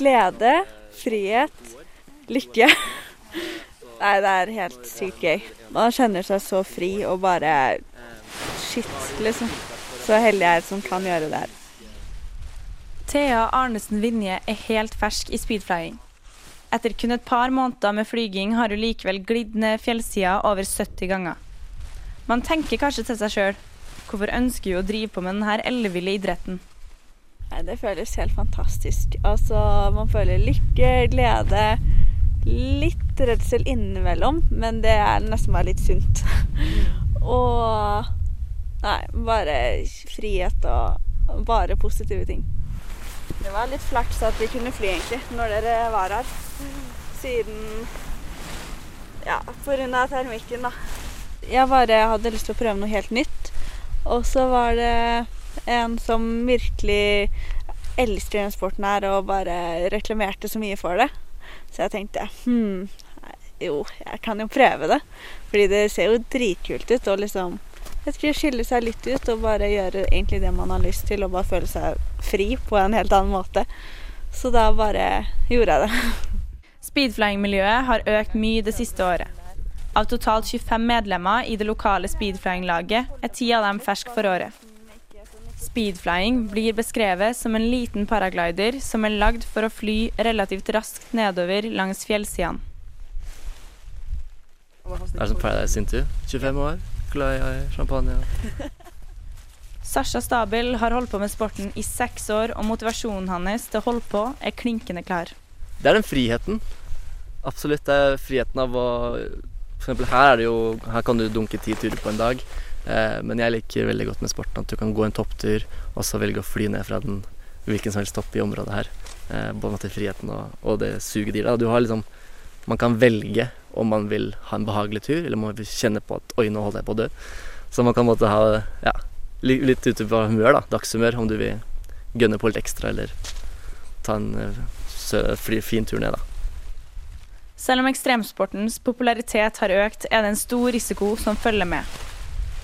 glede, frihet, lykke. Nei, det er helt sykt gøy. Man kjenner seg så fri og bare Shit, liksom. Så heldig jeg er som kan gjøre det her. Thea Arnesen Vinje er helt fersk i speedflying. Etter kun et par måneder med flyging har hun likevel glidd ned fjellsida over 70 ganger. Man tenker kanskje til seg sjøl hvorfor ønsker hun å drive på med denne elleville idretten? Det føles helt fantastisk. Altså, man føler lykke, glede, litt redsel innimellom, men det er nesten bare litt sunt. og Nei, bare frihet og bare positive ting. Det var litt flaks at vi kunne fly, egentlig, når dere var her. Siden Ja, pga. termikken, da. Jeg bare hadde lyst til å prøve noe helt nytt. Og så var det en som virkelig elsker den sporten her og bare reklamerte så mye for det. Så jeg tenkte hm, jo, jeg kan jo prøve det. Fordi det ser jo dritkult ut. og liksom jeg skulle skille seg litt ut og bare gjøre egentlig det man har lyst til, og bare føle seg fri på en helt annen måte. Så da bare gjorde jeg det. Speedflying-miljøet har økt mye det siste året. Av totalt 25 medlemmer i det lokale speedflying-laget er ti av dem ferske for året. Speedflying blir beskrevet som en liten paraglider som er lagd for å fly relativt raskt nedover langs fjellsidene. Det er som Paradise Interview. 25 år, glad i champagne. Sasha Stabel har holdt på med sporten i seks år, og motivasjonen hans til å holde på er klinkende klar. Det er den friheten. Absolutt. Det er friheten av å For eksempel her er det jo Her kan du dunke ti turer på en dag. Eh, men jeg liker veldig godt med sporten at du kan gå en topptur, og så velge å fly ned fra den hvilken som helst topp i området her. Eh, både til friheten og, og det suget i. Du har liksom Man kan velge om man vil ha en behagelig tur, eller om man vil kjenne på at 'oi, nå holder jeg på å dø'. Så man kan måtte ha ja, litt ute på humør, da. Dagshumør, om du vil gønne på litt ekstra, eller ta en uh, fin tur ned, da. Selv om ekstremsportens popularitet har økt, er det en stor risiko som følger med.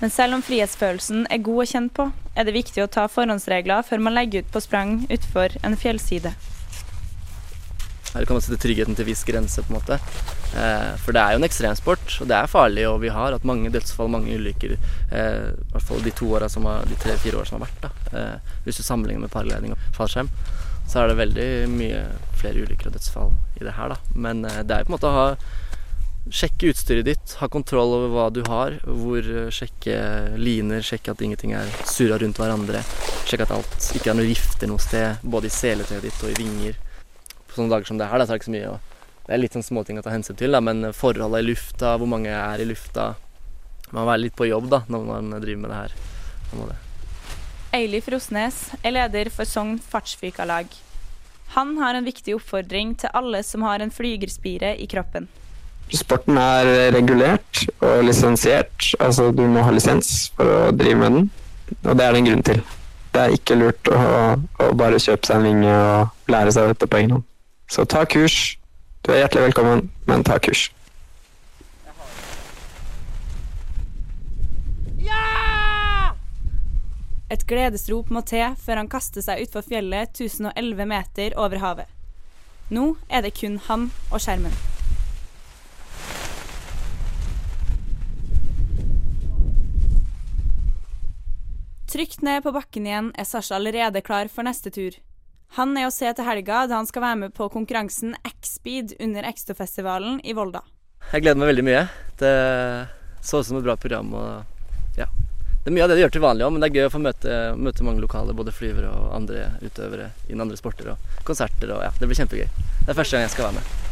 Men selv om frihetsfølelsen er god å kjenne på, er det viktig å ta forhåndsregler før man legger ut på sprang utfor en fjellside. Her kan man sette tryggheten til viss grense, på en måte. Eh, for det er jo en ekstremsport, og det er farlig. Og vi har hatt mange dødsfall, mange ulykker. Eh, I hvert fall de tre-fire åra som har vært. da. Eh, hvis du sammenligner med paragliding og fallskjerm, så er det veldig mye flere ulykker og dødsfall i det her, da. Men det er jo på en måte å ha Sjekke utstyret ditt, ha kontroll over hva du har. Hvor eh, Sjekke liner, sjekke at ingenting er surra rundt hverandre. Sjekke at alt ikke er noe rifter noe sted, både i seletøyet ditt og i vinger På sånne dager som det her, da, så er det ikke så mye å Det er litt sånn småting å ta hensyn til, da, men forholdet i lufta, hvor mange er i lufta Man må være litt på jobb da, når man driver med det her. Eilif Rosnes er leder for Sogn fartsfykalag. Han har en viktig oppfordring til alle som har en flygerspire i kroppen. Sporten er regulert og lisensiert, altså du må ha lisens for å drive med den. Og det er det en grunn til. Det er ikke lurt å, å bare kjøpe seg en vinge og lære seg dette på egen hånd. Så ta kurs. Du er hjertelig velkommen, men ta kurs. Ja! Et gledesrop må til før han kaster seg utfor fjellet 1011 meter over havet. Nå er det kun han og skjermen. Trygt ned på bakken igjen er Sasha allerede klar for neste tur. Han er å se til helga da han skal være med på konkurransen X-Speed under Exto-festivalen i Volda. Jeg gleder meg veldig mye. Det så ut som et bra program. og ja. Det er mye av det de gjør til vanlig òg, men det er gøy å få møte, møte mange lokale, både flyvere og andre utøvere innen andre sporter og konserter. og ja, Det blir kjempegøy. Det er første gang jeg skal være med.